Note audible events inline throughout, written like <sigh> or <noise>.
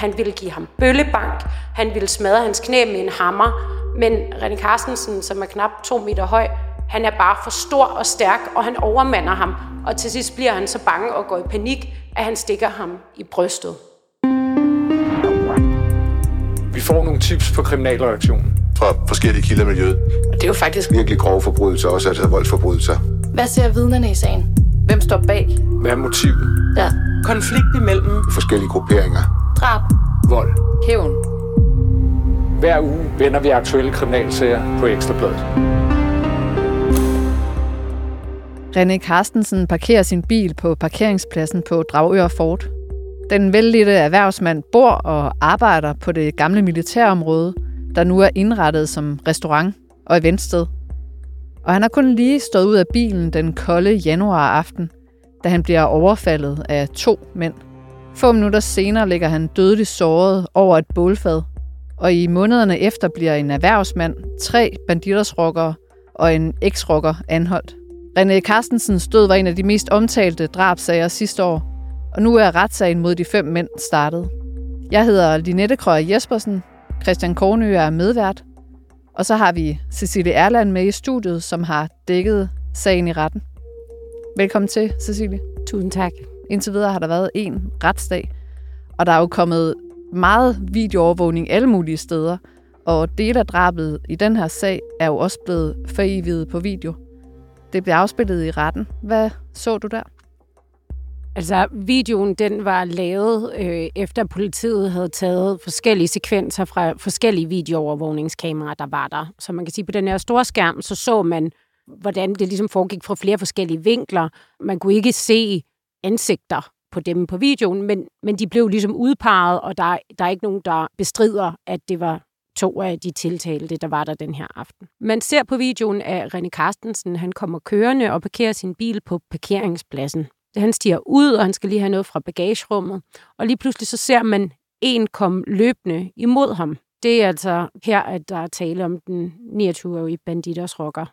Han ville give ham bøllebank. Han ville smadre hans knæ med en hammer. Men René Carstensen, som er knap to meter høj, han er bare for stor og stærk, og han overmander ham. Og til sidst bliver han så bange og går i panik, at han stikker ham i brystet. Vi får nogle tips på kriminalreaktionen. Fra forskellige kilder i miljøet. Det er jo faktisk Virkelig grove forbrydelser, også altså voldsforbrydelser. Hvad ser vidnerne i sagen? Hvem står bag? Hvad er motivet? Ja. konflikt imellem Forskellige grupperinger. Drab. Vold. Hævn. Hver uge vender vi aktuelle kriminalsager på Ekstrabladet. René Carstensen parkerer sin bil på parkeringspladsen på Dragør Fort. Den vældige erhvervsmand bor og arbejder på det gamle militærområde, der nu er indrettet som restaurant og eventsted. Og han har kun lige stået ud af bilen den kolde januaraften, da han bliver overfaldet af to mænd. Få minutter senere ligger han dødeligt såret over et bålfad, og i månederne efter bliver en erhvervsmand, tre banditersrockere og en eksrocker anholdt. René Carstensens død var en af de mest omtalte drabsager sidste år, og nu er retssagen mod de fem mænd startet. Jeg hedder Linette Krøger Jespersen, Christian Kornø er medvært, og så har vi Cecilie Erland med i studiet, som har dækket sagen i retten. Velkommen til, Cecilie. Tusind tak. Indtil videre har der været en retsdag, og der er jo kommet meget videoovervågning alle mulige steder, og del af drabet i den her sag er jo også blevet foreviget på video. Det blev afspillet i retten. Hvad så du der? Altså, videoen den var lavet øh, efter politiet havde taget forskellige sekvenser fra forskellige videoovervågningskameraer, der var der. Så man kan sige, på den her store skærm, så så man, hvordan det ligesom foregik fra flere forskellige vinkler. Man kunne ikke se ansigter på dem på videoen, men, men de blev ligesom udpeget, og der, der er ikke nogen, der bestrider, at det var to af de tiltalte, der var der den her aften. Man ser på videoen, at René Carstensen han kommer kørende og parkerer sin bil på parkeringspladsen. Han stiger ud, og han skal lige have noget fra bagagerummet. Og lige pludselig så ser man en komme løbende imod ham. Det er altså her, at der er tale om den 29-årige banditers rocker.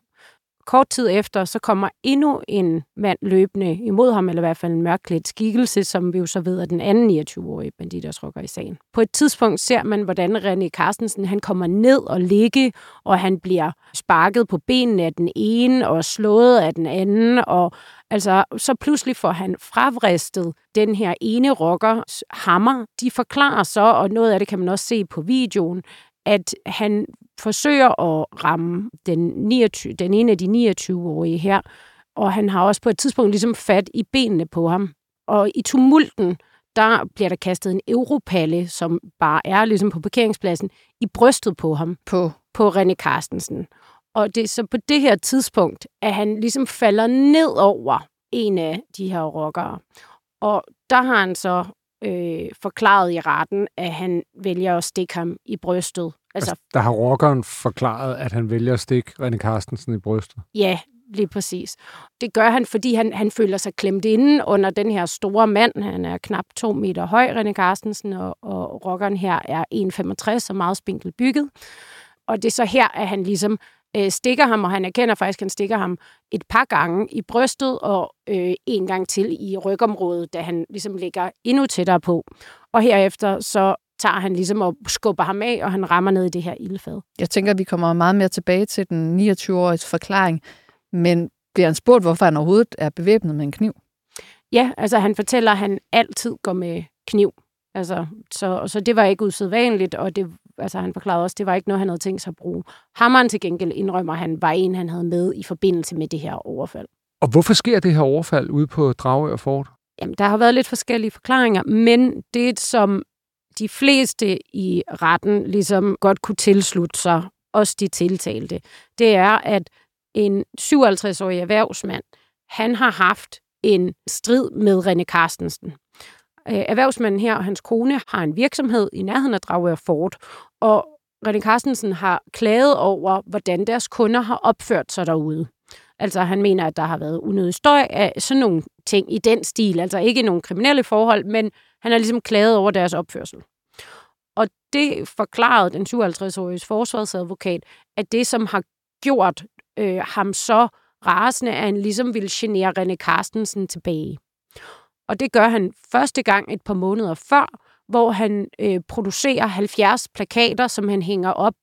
Kort tid efter, så kommer endnu en mand løbende imod ham, eller i hvert fald en mørklædt skikkelse, som vi jo så ved er den anden 29-årige bandit, der trukker i sagen. På et tidspunkt ser man, hvordan René Carstensen han kommer ned og ligge, og han bliver sparket på benene af den ene og slået af den anden, og altså, så pludselig får han fravristet den her ene rockers hammer. De forklarer så, og noget af det kan man også se på videoen, at han forsøger at ramme den, 29, den ene af de 29-årige her, og han har også på et tidspunkt ligesom fat i benene på ham. Og i tumulten, der bliver der kastet en europalle, som bare er ligesom på parkeringspladsen, i brystet på ham, På på René Carstensen. Og det er så på det her tidspunkt, at han ligesom falder ned over en af de her rockere. Og der har han så øh, forklaret i retten, at han vælger at stikke ham i brystet. Altså, Altså, der har rockeren forklaret, at han vælger at stikke René Carstensen i brystet. ja, lige præcis. Det gør han, fordi han, han føler sig klemt inde under den her store mand. Han er knap to meter høj, René Carstensen, og, og rockeren her er 1,65 og meget spinkelt bygget. Og det er så her, at han ligesom øh, stikker ham, og han erkender faktisk, at han stikker ham et par gange i brystet, og øh, en gang til i rygområdet, da han ligesom ligger endnu tættere på. Og herefter så tager han ligesom og skubber ham af, og han rammer ned i det her ildfad. Jeg tænker, at vi kommer meget mere tilbage til den 29-åriges forklaring, men bliver han spurgt, hvorfor han overhovedet er bevæbnet med en kniv? Ja, altså han fortæller, at han altid går med kniv. Altså, så, så det var ikke usædvanligt, og det, altså, han forklarede også, at det var ikke noget, han havde tænkt sig at bruge. Hammeren til gengæld indrømmer, han var en, han havde med i forbindelse med det her overfald. Og hvorfor sker det her overfald ude på Dragør Fort? Jamen, der har været lidt forskellige forklaringer, men det, som de fleste i retten ligesom godt kunne tilslutte sig, også de tiltalte, det er, at en 57-årig erhvervsmand, han har haft en strid med René Carstensen. Øh, erhvervsmanden her og hans kone har en virksomhed i nærheden af Dragør Fort, og René Carstensen har klaget over, hvordan deres kunder har opført sig derude. Altså han mener, at der har været unødig støj af sådan nogle ting i den stil. Altså ikke nogle kriminelle forhold, men han har ligesom klaget over deres opførsel. Og det forklarede den 57-årige forsvarsadvokat, at det, som har gjort øh, ham så rasende, at han ligesom ville genere René Carstensen tilbage. Og det gør han første gang et par måneder før, hvor han øh, producerer 70 plakater, som han hænger op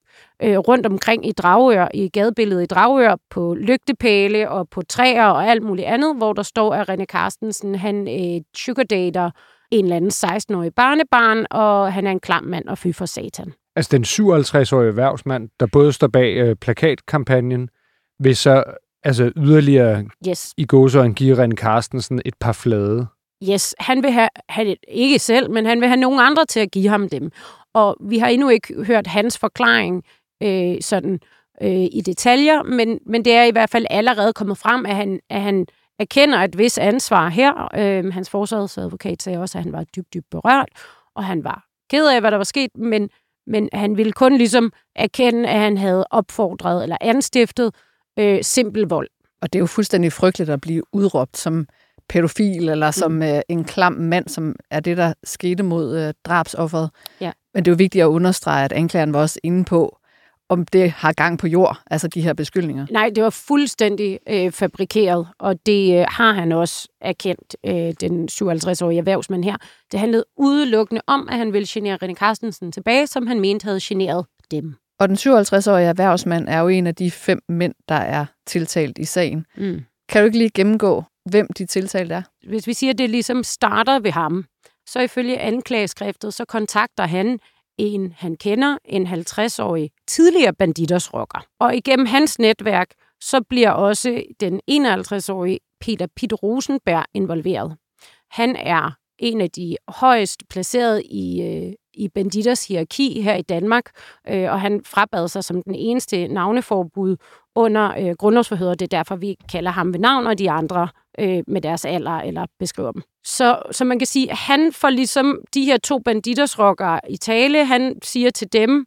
øh, rundt omkring i Dragør, i gadebilledet i Dragør, på lygtepæle og på træer og alt muligt andet, hvor der står, at René Carstensen, han øh, sugardater en eller anden 16-årig barnebarn, og han er en klam mand og fy for satan. Altså den 57-årige erhvervsmand, der både står bag øh, plakatkampagnen, vil så altså yderligere Yes. i gåsøjne give René Carstensen et par flade. Yes, han vil have, have, ikke selv, men han vil have nogen andre til at give ham dem. Og vi har endnu ikke hørt hans forklaring øh, sådan øh, i detaljer, men, men det er i hvert fald allerede kommet frem, at han, at han erkender et vis ansvar her. Øh, hans forsvarsadvokat sagde også, at han var dybt, dybt berørt, og han var ked af, hvad der var sket, men, men han ville kun ligesom erkende, at han havde opfordret eller anstiftet øh, simpel vold. Og det er jo fuldstændig frygteligt at blive udråbt som pædofil eller som Mm. øh, en klam mand, som er det, der skete mod øh, drabsofferet. Ja. Men det er jo vigtigt at understrege, at anklageren var også inde på, om det har gang på jord, altså de her beskyldninger. Nej, det var fuldstændig øh, fabrikeret, og det øh, har han også erkendt, øh, den 57-årige erhvervsmand her. Det handlede udelukkende om, at han ville genere René Carstensen tilbage, som han mente havde generet dem. Og den 57-årige erhvervsmand er jo en af de fem mænd, der er tiltalt i sagen. Mm. Kan du ikke lige gennemgå, hvem de tiltalte er? Hvis vi siger, at det ligesom starter ved ham, så ifølge anklageskriftet, så kontakter han en, han kender, en 50-årig tidligere banditersrokker. Og igennem hans netværk, så bliver også den 51-årige Peter Pitt Rosenberg involveret. Han er en af de højst placerede i, øh, i banditers hierarki her i Danmark, øh, og han frabad sig som den eneste navneforbud under øh, grundlovsforhøret. Det er derfor, vi kalder ham ved navn, og de andre øh, med deres alder eller beskriver dem. Så, så man kan sige, at han får ligesom de her to banditersrockere i tale. Han siger til dem,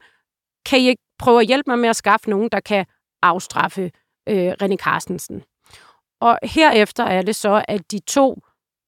kan I ikke prøve at hjælpe mig med at skaffe nogen, der kan afstraffe øh, René Carstensen. Og herefter er det så, at de to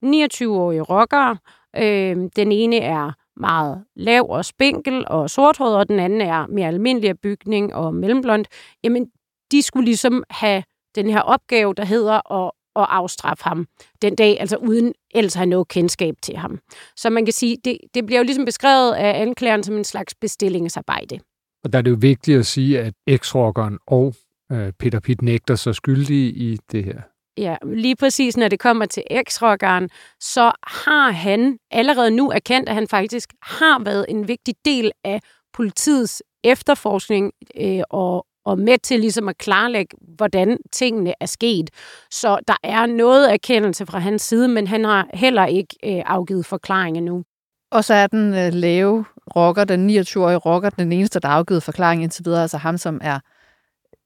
29-årige rockere, øh, den ene er meget lav og spinkel og sorthåret, og den anden er mere almindelig af bygning og mellemblond, jamen de skulle ligesom have den her opgave, der hedder at, at afstraffe ham den dag, altså uden ellers have noget kendskab til ham. Så man kan sige, det, det bliver jo ligesom beskrevet af anklageren som en slags bestillingsarbejde. Og der er det jo vigtigt at sige, at eks-rockeren og øh, Peter Pitt nægter sig skyldige i det her. Ja, lige præcis når det kommer til eks-rockeren, så har han allerede nu erkendt, at han faktisk har været en vigtig del af politiets efterforskning øh, og, og med til ligesom at klarlægge, hvordan tingene er sket. Så der er noget erkendelse fra hans side, men han har heller ikke øh, afgivet forklaring endnu. Og så er den øh, lave rocker, den 29-årige rocker, den eneste, der har afgivet forklaring indtil videre, altså ham, som er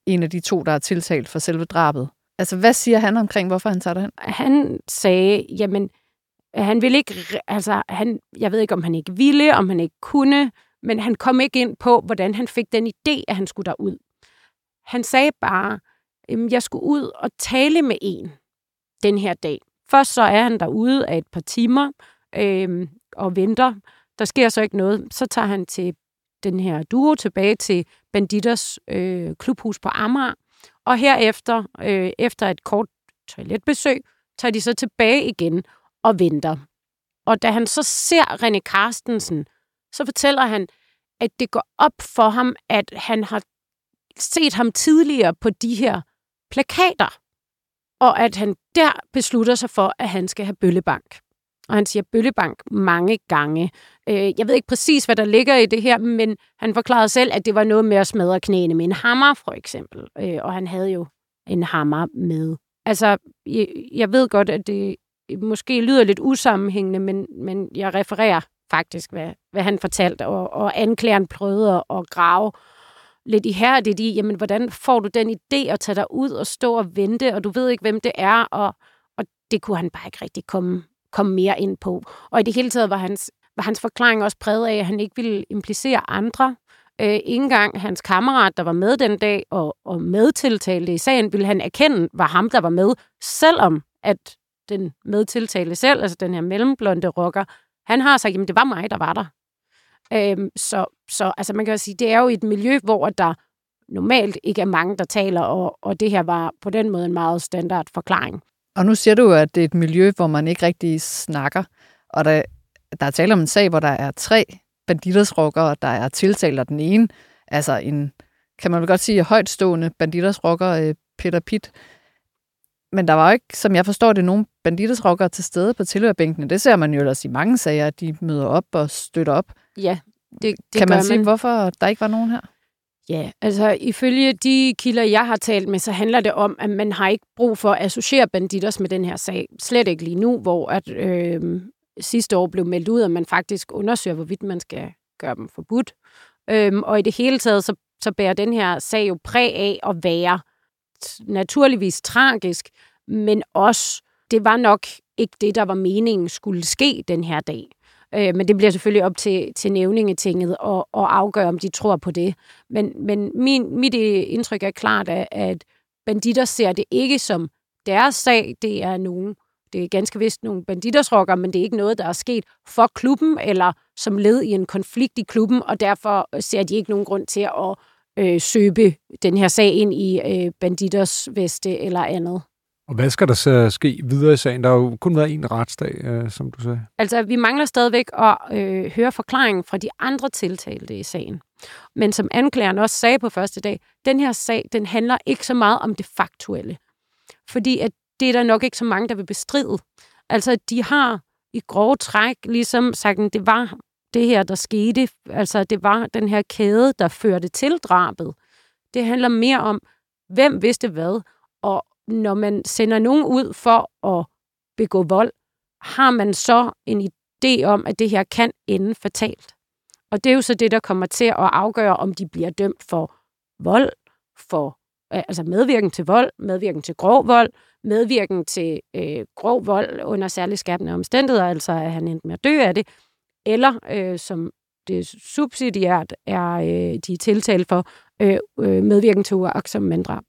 en af de to, der er tiltalt for selve drabet. Altså, hvad siger han omkring, hvorfor han tager det hen? han sagde, jamen, han ville ikke, altså, han, jeg ved ikke, om han ikke ville, om han ikke kunne, men han kom ikke ind på, hvordan han fik den idé, at han skulle derud. Han sagde bare, at jeg skulle ud og tale med en den her dag. Først så er han derude af et par timer øh, og venter. Der sker så ikke noget. Så tager han til den her duo tilbage til Banditers øh, klubhus på Amager. Og herefter, øh, efter et kort toiletbesøg, tager de så tilbage igen og venter. Og da han så ser René Carstensen, så fortæller han, at det går op for ham, at han har set ham tidligere på de her plakater, og at han der beslutter sig for, at han skal have bøllebank. Og han siger bøllebank mange gange. Øh, jeg ved ikke præcis, hvad der ligger i det her, men han forklarede selv, at det var noget med at smadre knæene med en hammer, for eksempel. Øh, og han havde jo en hammer med. Altså, jeg, jeg ved godt, at det måske lyder lidt usammenhængende, men, men jeg refererer faktisk, hvad, hvad han fortalte, og, og anklageren prøvede at, at grave lidt ihærdigt i, jamen, hvordan får du den idé at tage dig ud og stå og vente, og du ved ikke, hvem det er, og, og det kunne han bare ikke rigtig komme, komme mere ind på. Og i det hele taget var hans, var hans forklaring også præget af, at han ikke ville implicere andre. Øh, ikke engang hans kammerat, der var med den dag og, og medtiltalte i sagen, ville han erkende, var ham, der var med, selvom at den medtiltalte selv, altså den her mellemblonde rocker, han har sagt, jamen det var mig, der var der. Øhm, så, så altså man kan jo sige, det er jo et miljø, hvor der normalt ikke er mange, der taler, og, og det her var på den måde en meget standard forklaring. Og nu siger du, at det er et miljø, hvor man ikke rigtig snakker. Og der, der er tale om en sag, hvor der er tre banditersrockere, der er tiltalt, og den ene, altså en, kan man vel godt sige, højtstående banditersrocker, øh, Peter Pitt. Men der var jo ikke, som jeg forstår det, nogen banditersrockere til stede på tilhørbænkene. Det ser man jo ellers i mange sager, at de møder op og støtter op. Ja, det, det kan gør man sige, hvorfor der ikke var nogen her? Ja, altså ifølge de kilder, jeg har talt med, så handler det om, at man har ikke brug for at associere banditers med den her sag. Slet ikke lige nu, hvor at, øh, sidste år blev meldt ud, at man faktisk undersøger, hvorvidt man skal gøre dem forbudt. Øhm, og i det hele taget, så, så bærer den her sag jo præg af at være naturligvis tragisk, men også, det var nok ikke det, der var meningen skulle ske den her dag. Øh, men det bliver selvfølgelig op til, til nævningetinget at, at afgøre, om de tror på det. Men, men min, mit øh, indtryk er klart, at, at banditter ser det ikke som deres sag. Det er nogen, det er ganske vist nogle banditersrokker, men det er ikke noget, der er sket for klubben eller som led i en konflikt i klubben, og derfor øh, ser de ikke nogen grund til at øh, søbe den her sag ind i øh, banditers veste eller andet. Og hvad skal der så ske videre i sagen? Der har jo kun været en retsdag, øh, som du sagde. Altså, vi mangler stadigvæk at øh, høre forklaringen fra de andre tiltalte i sagen. Men som anklageren også sagde på første dag, den her sag, den handler ikke så meget om det faktuelle. Fordi at det er der nok ikke så mange, der vil bestride. Altså, de har i grove træk ligesom sagt, at det var det her, der skete. Altså, det var den her kæde, der førte til drabet. Det handler mere om, hvem vidste hvad, og når man sender nogen ud for at begå vold, har man så en idé om, at det her kan ende fatalt. Og det er jo så det, der kommer til at afgøre, om de bliver dømt for vold, for øh, altså medvirken til vold, medvirken til grov vold, medvirken til øh, grov vold under særlig skærpende omstændigheder, altså at han endte med at dø af det, eller øh, som det subsidiært er øh, de er tiltalt for øh, øh, medvirken til uagtsom manddrab.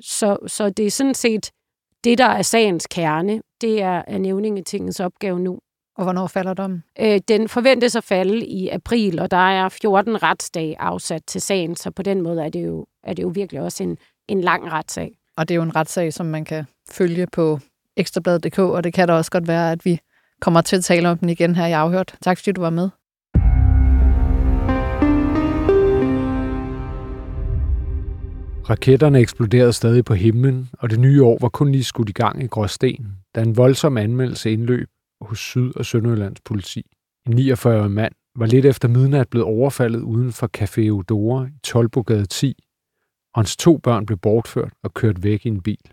Så, så det er sådan set det, der er sagens kerne. Det er, er nævningetingets opgave nu. Og hvornår falder dommen? Øh, den forventes at falde i april, og der er 14 retsdage afsat til sagen, så på den måde er det jo, er det jo virkelig også en, en lang retssag. Og det er jo en retssag, som man kan følge på ekstrabladet.dk, og det kan da også godt være, at vi kommer til at tale om den igen her i Afhørt. Tak fordi du var med. Raketterne eksploderede stadig på himlen, og det nye år var kun lige skudt i gang i Gråsten, da en voldsom anmeldelse indløb hos Syd- og Sønderjyllands politi. En 49-årig mand var lidt efter midnat blevet overfaldet uden for Café Eudora i Tolbogade 10, og hans to børn blev bortført og kørt væk i en bil.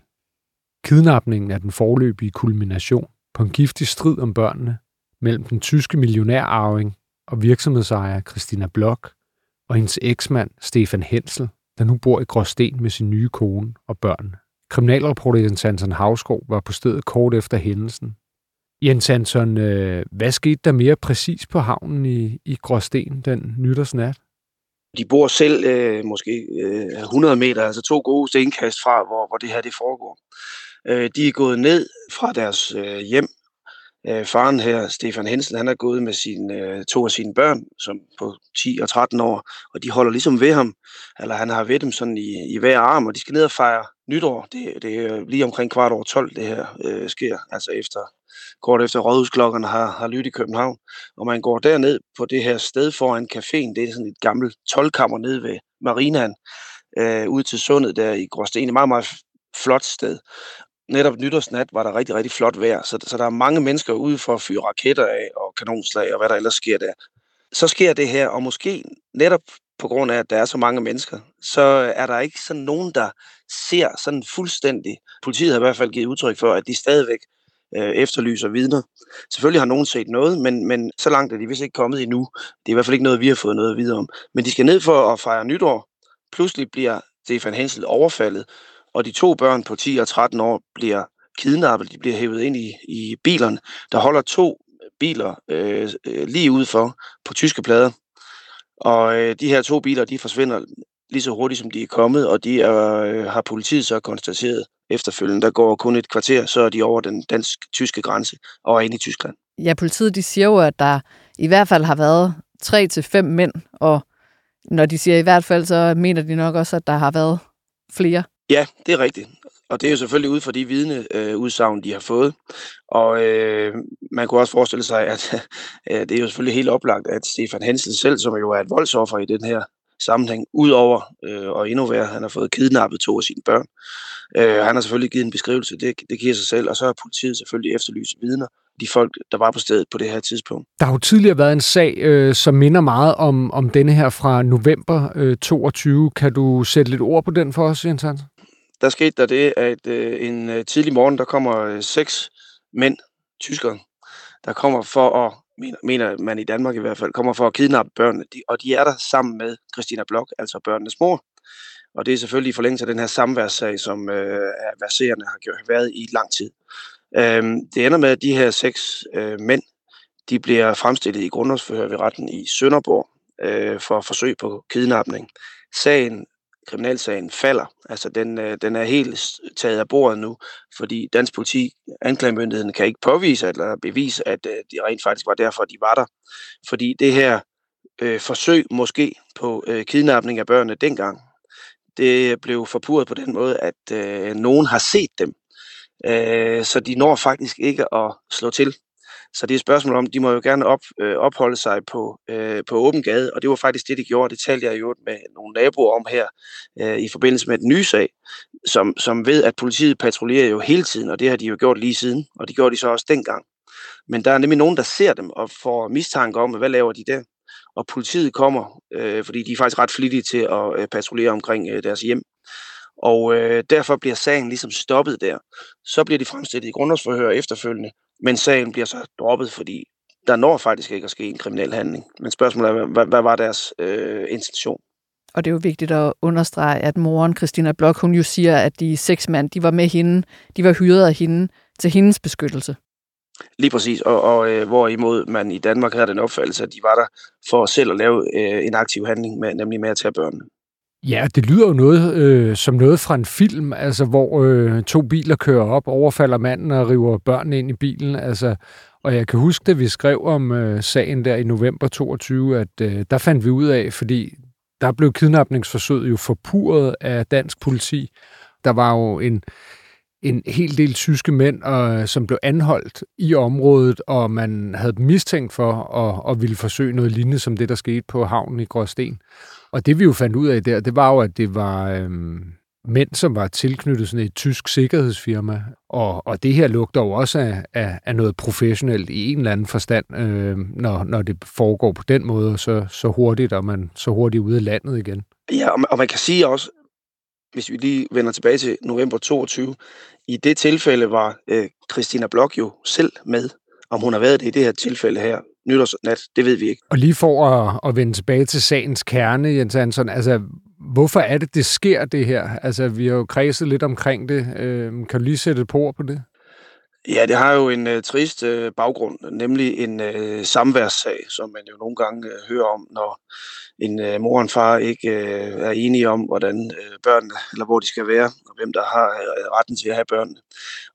Kidnapningen er den forløbige kulmination på en giftig strid om børnene mellem den tyske millionærarving og virksomhedsejer Christina Block og hendes eksmand Stefan Hensel, der nu bor i Gråsten med sin nye kone og børn. Kriminalreporter Jens Hansen Havskov var på stedet kort efter hændelsen. Jens Hansen, øh, hvad skete der mere præcis på havnen i, i Gråsten den nytårsnat? De bor selv øh, måske øh, 100 meter, altså to gode stenkast fra, hvor, hvor det her det foregår. Øh, de er gået ned fra deres øh, hjem Øh, faren her, Stefan Hensen, han er gået med sine, øh, to af sine børn, som på 10 og 13 år, og de holder ligesom ved ham, eller han har ved dem sådan i, i hver arm, og de skal ned og fejre nytår. Det, det er lige omkring kvart over 12, det her øh, sker, altså efter kort efter rådhusklokkerne har, har lyttet i København. Og man går derned på det her sted foran caféen, det er sådan et gammelt tolkammer nede ved marinaen, øh, ud til sundet der i Gråsten. Et meget, meget flot sted netop nytårsnat var der rigtig, rigtig flot vejr, så, så der er mange mennesker ude for at fyre raketter af og kanonslag og hvad der ellers sker der. Så sker det her, og måske netop på grund af, at der er så mange mennesker, så er der ikke sådan nogen, der ser sådan fuldstændig. Politiet har i hvert fald givet udtryk for, at de stadigvæk øh, efterlyser vidner. Selvfølgelig har nogen set noget, men, men så langt er de vist ikke kommet endnu. Det er i hvert fald ikke noget, vi har fået noget videre om. Men de skal ned for at fejre nytår. Pludselig bliver Stefan Hensel overfaldet, og de to børn på 10 og 13 år bliver kidnappet, de bliver hævet ind i, i bilerne. Der holder to øh, biler øh, øh, lige udenfor på tyske plader. Og øh, de her to biler, de forsvinder lige så hurtigt, som de er kommet, og de er, øh, har politiet så konstateret efterfølgende. Der går kun et kvarter, så er de over den dansk-tyske grænse og er inde i Tyskland. Ja, politiet de siger jo, at der i hvert fald har været tre til fem mænd, og når de siger i hvert fald, så mener de nok også, at der har været flere. Ja, det er rigtigt. og det er jo selvfølgelig ud fra de vidneudsagn, øh, de har fået. Og øh, man kunne også forestille sig, at <laughs> øh, det er jo selvfølgelig helt oplagt, at Stefan Hensel selv, som jo er et voldsoffer i den her sammenhæng, udover øh, og endnu værre, han har fået kidnappet to af sine børn. Øh, han har selvfølgelig givet en beskrivelse, det, det giver sig selv, og så har politiet selvfølgelig efterlyst vidner, de folk, der var på stedet på det her tidspunkt. Der har jo tidligere været en sag, øh, som minder meget om, om denne her fra november øh, 22. Kan du sætte lidt ord på den for os, Jens Hansen? Der skete der det, at øh, en øh, tidlig morgen, der kommer øh, seks mænd, tyskere, der kommer for at, mener, mener man i Danmark i hvert fald, kommer for at kidnappe børnene, de, og de er der sammen med Christina Blok, altså børnenes mor. Og det er selvfølgelig i forlængelse af den her samværssag, som øh, verserende har været i lang tid. Øhm, det ender med, at de her seks øh, mænd, de bliver fremstillet i grundlovsforhør ved retten i Sønderborg øh, for forsøg på kidnapning. Sagen, kriminalsagen falder. Altså den, øh, den er helt taget af bordet nu, fordi dansk politi, anklagemyndigheden, kan ikke påvise eller bevise, at øh, de rent faktisk var derfor, de var der. Fordi det her øh, forsøg måske på øh, kidnapning af børnene dengang, det blev forpurret på den måde, at øh, nogen har set dem Øh, så de når faktisk ikke at slå til. Så det er et spørgsmål om, de må jo gerne op, øh, opholde sig på, øh, på åben gade, og det var faktisk det, de gjorde. Det talte jeg jo med nogle naboer om her øh, i forbindelse med den nye sag, som, som ved, at politiet patruljerer jo hele tiden, og det har de jo gjort lige siden, og det gjorde de så også dengang. Men der er nemlig nogen, der ser dem og får mistanke om, hvad laver de der? Og politiet kommer, øh, fordi de er faktisk ret flittige til at øh, patruljere omkring øh, deres hjem. Og øh, derfor bliver sagen ligesom stoppet der. Så bliver de fremstillet i grundlovsforhør efterfølgende, men sagen bliver så droppet, fordi der når faktisk ikke at ske en kriminel handling. Men spørgsmålet er, hvad, hvad var deres øh, intention? Og det er jo vigtigt at understrege, at moren Christina Blok, hun jo siger, at de seks mand, de var med hende, de var hyret af hende til hendes beskyttelse. Lige præcis, og, og øh, hvorimod man i Danmark havde den opfattelse, at de var der for selv at lave øh, en aktiv handling, med, nemlig med at tage børnene. Ja, det lyder jo noget øh, som noget fra en film, altså hvor øh, to biler kører op, overfalder manden og river børnene ind i bilen. Altså, og jeg kan huske, at vi skrev om øh, sagen der i november 22, at øh, der fandt vi ud af, fordi der blev kidnapningsforsøget jo forpurret af dansk politi. Der var jo en, en hel del tyske mænd, og, som blev anholdt i området, og man havde dem mistænkt for at, at ville forsøge noget lignende som det, der skete på havnen i Gråsten. Og det vi jo fandt ud af der, det var jo, at det var øhm, mænd, som var tilknyttet sådan et tysk sikkerhedsfirma. Og, og det her lugter jo også af, af, af noget professionelt i en eller anden forstand, øh, når, når det foregår på den måde, og så, så hurtigt, og man så hurtigt ude af landet igen. Ja, og man, og man kan sige også, hvis vi lige vender tilbage til november 22, i det tilfælde var øh, Christina Blok jo selv med. Om hun har været det i det her tilfælde her, nytårsnat, det ved vi ikke. Og lige for at, at vende tilbage til sagens kerne, Jens Hansen, altså hvorfor er det, det sker det her? Altså vi har jo kredset lidt omkring det. Øh, kan du lige sætte et på på det? Ja, det har jo en øh, trist øh, baggrund, nemlig en øh, samværssag, som man jo nogle gange øh, hører om, når en øh, mor og en far ikke øh, er enige om, hvordan øh, børnene, eller hvor de skal være, og hvem der har øh, retten til at have børnene.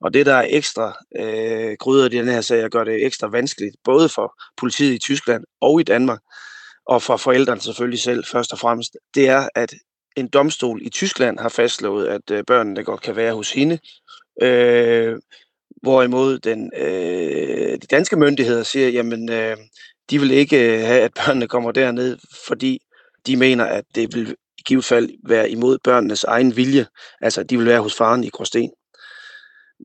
Og det, der er ekstra øh, krydret i den her sag, gør det ekstra vanskeligt, både for politiet i Tyskland og i Danmark, og for forældrene selvfølgelig selv først og fremmest, det er, at en domstol i Tyskland har fastslået, at øh, børnene godt kan være hos hende, øh, Hvorimod den, øh, de danske myndigheder siger, jamen øh, de vil ikke øh, have, at børnene kommer derned, fordi de mener, at det vil i givet fald være imod børnenes egen vilje. Altså, de vil være hos faren i Gråsten.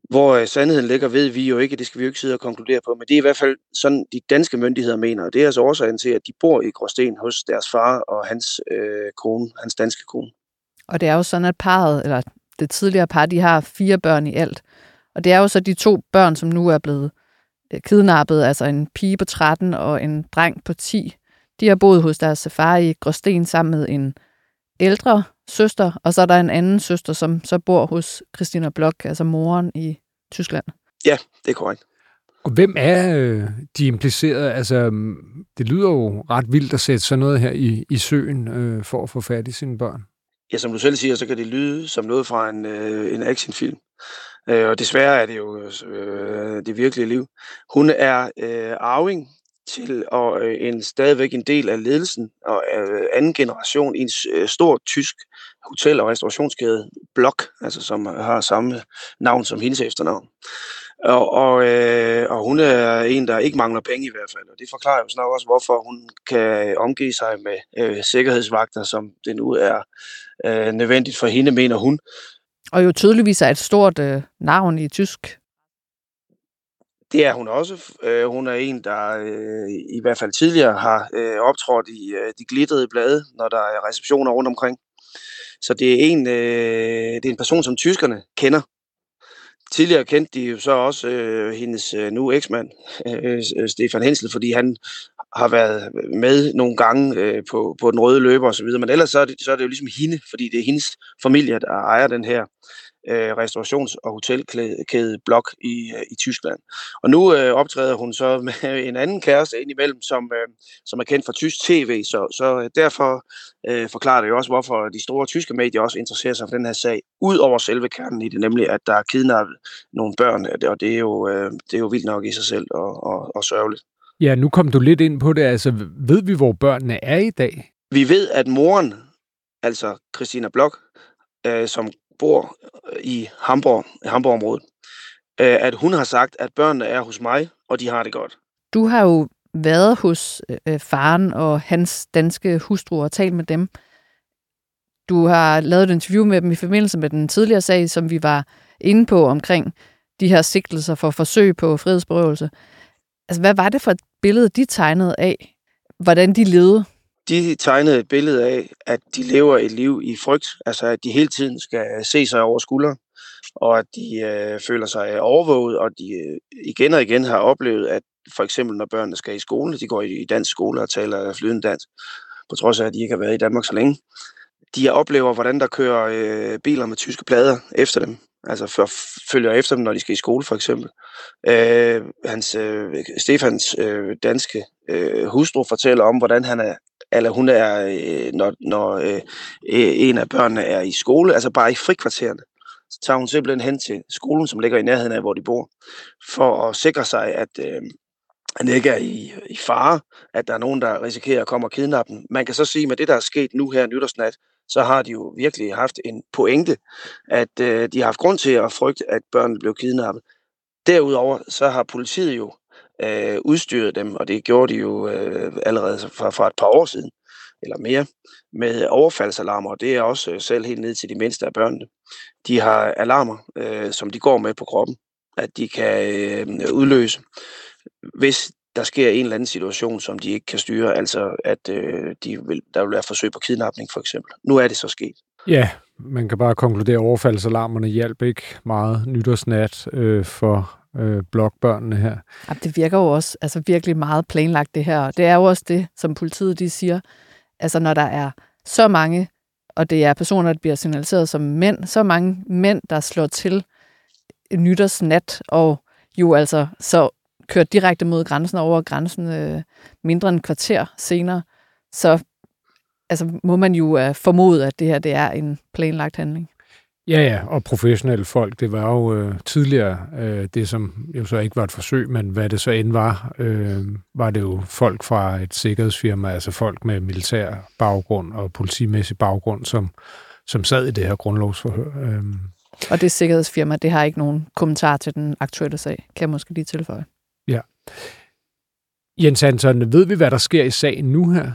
Hvor øh, sandheden ligger, ved vi jo ikke, det skal vi jo ikke sidde og konkludere på, men det er i hvert fald sådan, de danske myndigheder mener, og det er altså årsagen til, at de bor i Gråsten hos deres far og hans øh, kone, hans danske kone. Og det er jo sådan, at parret, eller det tidligere par, de har fire børn i alt. Og det er jo så de to børn, som nu er blevet øh, kidnappet, altså en pige på 13 og en dreng på 10. De har boet hos deres far i Gråsten sammen med en ældre søster, og så er der en anden søster, som så bor hos Christina Blok, altså moren i Tyskland. Ja, det er korrekt. Og hvem er øh, de implicerede? Altså, det lyder jo ret vildt at sætte sådan noget her i, i søen øh, for at få fat i sine børn. Ja, som du selv siger, så kan det lyde som noget fra en, øh, en actionfilm. Øh, og desværre er det jo øh, det virkelige liv. Hun er øh, arving til og øh, en stadigvæk en del af ledelsen og øh, anden generation i en øh, stor tysk hotel- og restaurationskæde, Blok, altså som har samme navn som hendes efternavn. Og, og, øh, og hun er en, der ikke mangler penge i hvert fald, og det forklarer jo snart også, hvorfor hun kan omgive sig med øh, sikkerhedsvagter, som det nu er øh, nødvendigt for hende, mener hun. Og jo tydeligvis er et stort øh, navn i tysk det er hun også. Øh, hun er en, der øh, i hvert fald tidligere har øh, optrådt i øh, de glittede blade, når der er receptioner rundt omkring. Så det er en, øh, det er en person, som tyskerne kender. Tidligere kendte de jo så også øh, hendes øh, nu eksmand, <laughs> øh, øh, Stefan Hensel, fordi han har været med nogle gange øh, på, på den røde løber osv., men ellers så er, det, så er det jo ligesom hende, fordi det er hendes familie, der ejer den her øh, restaurations- og hotelkæde Blok i, øh, i Tyskland. Og nu øh, optræder hun så med <laughs> en anden kæreste indimellem, som, øh, som er kendt fra tysk tv, så, så øh, derfor øh, forklarer det jo også, hvorfor de store tyske medier også interesserer sig for den her sag, ud over selve kernen i det, nemlig at der er kidnappet nogle børn, og det er jo, øh, det er jo vildt nok i sig selv og, og, og sørgeligt. Ja, nu kom du lidt ind på det. Altså, ved vi, hvor børnene er i dag? Vi ved, at moren, altså Christina Blok, øh, som bor øh, i Hamburg, Hamburg-området, øh, at hun har sagt, at børnene er hos mig, og de har det godt. Du har jo været hos øh, øh, faren og hans danske hustru og talt med dem. Du har lavet et interview med dem i forbindelse med den tidligere sag, som vi var inde på omkring de her sigtelser for forsøg på frihedsberøvelse. Altså, hvad var det for et billede, de tegnede af, hvordan de levede? De tegnede et billede af, at de lever et liv i frygt, altså at de hele tiden skal se sig over skuldre, og at de øh, føler sig øh, overvåget, og de øh, igen og igen har oplevet, at for eksempel når børnene skal i skole, de går i dansk skole og taler flydende dansk, på trods af, at de ikke har været i Danmark så længe. De oplever, hvordan der kører øh, biler med tyske plader efter dem, altså for, følger efter dem, når de skal i skole for eksempel. Øh, hans, øh, Stefans øh, danske øh, hustru fortæller om, hvordan han er eller hun er, øh, når, når øh, øh, en af børnene er i skole, altså bare i frikvartererne, så tager hun simpelthen hen til skolen, som ligger i nærheden af, hvor de bor, for at sikre sig, at øh, han ikke er i, i fare, at der er nogen, der risikerer at komme og kidnappe dem. Man kan så sige, at med det, der er sket nu her nytårsnat, så har de jo virkelig haft en pointe, at øh, de har haft grund til at frygte, at børnene blev kidnappet. Derudover så har politiet jo øh, udstyret dem, og det gjorde de jo øh, allerede fra, fra et par år siden, eller mere, med overfaldsalarmer, og det er også øh, selv helt ned til de mindste af børnene. De har alarmer, øh, som de går med på kroppen, at de kan øh, udløse, hvis der sker en eller anden situation, som de ikke kan styre, altså at øh, de vil, der vil være forsøg på kidnapning for eksempel. Nu er det så sket. Ja, man kan bare konkludere, at overfaldsalarmerne hjalp ikke meget nytårsnat øh, for øh, blokbørnene her. Det virker jo også altså virkelig meget planlagt det her. Det er jo også det, som politiet de siger. Altså når der er så mange, og det er personer, der bliver signaliseret som mænd, så mange mænd, der slår til nytårsnat, og jo altså så kørt direkte mod grænsen over grænsen øh, mindre end kvarter senere, så altså, må man jo øh, formode, at det her det er en planlagt handling. Ja, ja, og professionelle folk, det var jo øh, tidligere øh, det, som jo så ikke var et forsøg, men hvad det så end var, øh, var det jo folk fra et sikkerhedsfirma, altså folk med militær baggrund og politimæssig baggrund, som, som sad i det her grundlovsforhør. Øh. Og det sikkerhedsfirma, det har ikke nogen kommentar til den aktuelle sag, kan jeg måske lige tilføje. Ja. Jens Hansen, ved vi, hvad der sker i sagen nu her?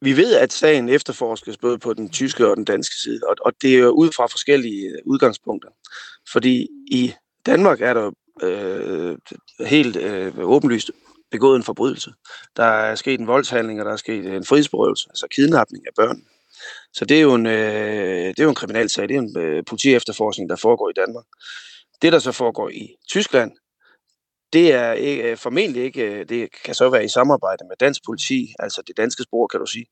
Vi ved, at sagen efterforskes både på den tyske og den danske side, og, og det er jo ud fra forskellige udgangspunkter. Fordi i Danmark er der øh, helt øh, åbenlyst begået en forbrydelse. Der er sket en voldshandling, og der er sket en frihedsberøvelse, altså kidnapning af børn. Så det er jo en, øh, det er jo en kriminalsag, det er en øh, politiefterforskning, der foregår i Danmark. Det, der så foregår i Tyskland, det er ikke, øh, formentlig ikke, øh, det kan så være i samarbejde med dansk politi, altså det danske spor, kan du sige.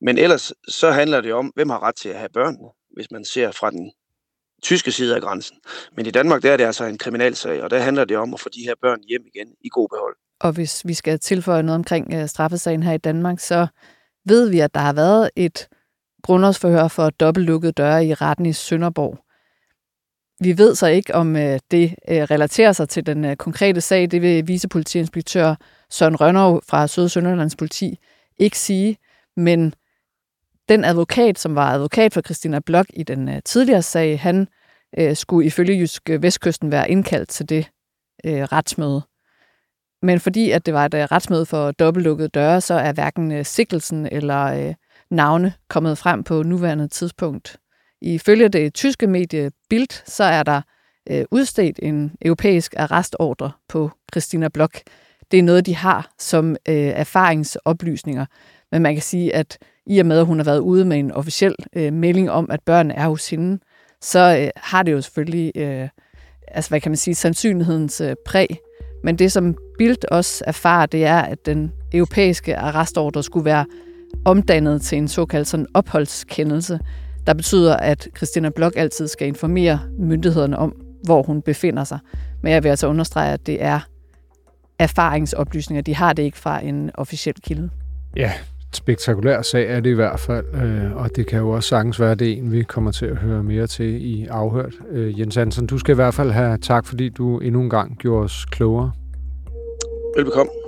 Men ellers så handler det om, hvem har ret til at have børnene, hvis man ser fra den tyske side af grænsen. Men i Danmark, der er det altså en kriminalsag, og der handler det om at få de her børn hjem igen i god behold. Og hvis vi skal tilføje noget omkring øh, straffesagen her i Danmark, så ved vi, at der har været et grundlovsforhør for dobbeltlukkede døre i retten i Sønderborg vi ved så ikke, om øh, det øh, relaterer sig til den øh, konkrete sag. Det vil vicepolitiinspektør Søren Rønnerv fra Søde Sønderlands politi ikke sige. Men den advokat, som var advokat for Christina Blok i den tidligere sag, han skulle ifølge Jysk Vestkysten være indkaldt til det retsmøde. Men fordi at det var et retsmøde for dobbeltlukkede døre, så er hverken sikkelsen sigtelsen eller navne kommet frem på nuværende tidspunkt. Ifølge det tyske medie Bild, så er der øh, udstedt en europæisk arrestordre på Christina Blok. Det er noget, de har som øh, erfaringsoplysninger. Men man kan sige, at i og med, at hun har været ude med en officiel øh, melding om, at børn er hos hende, så øh, har det jo selvfølgelig, øh, altså hvad kan man sige, sandsynlighedens øh, præg. Men det, som Bild også erfarer, det er, at den europæiske arrestordre skulle være omdannet til en såkaldt sådan opholdskendelse, der betyder, at Christina Blok altid skal informere myndighederne om, hvor hun befinder sig. Men jeg vil altså understrege, at det er erfaringsoplysninger. De har det ikke fra en officiel kilde. Ja, spektakulær sag er det i hvert fald, øh, og det kan jo også sagtens være, det en, vi kommer til at høre mere til i afhørt. Øh, Jens Hansen, du skal i hvert fald have tak, fordi du endnu en gang gjorde os klogere. Velbekomme.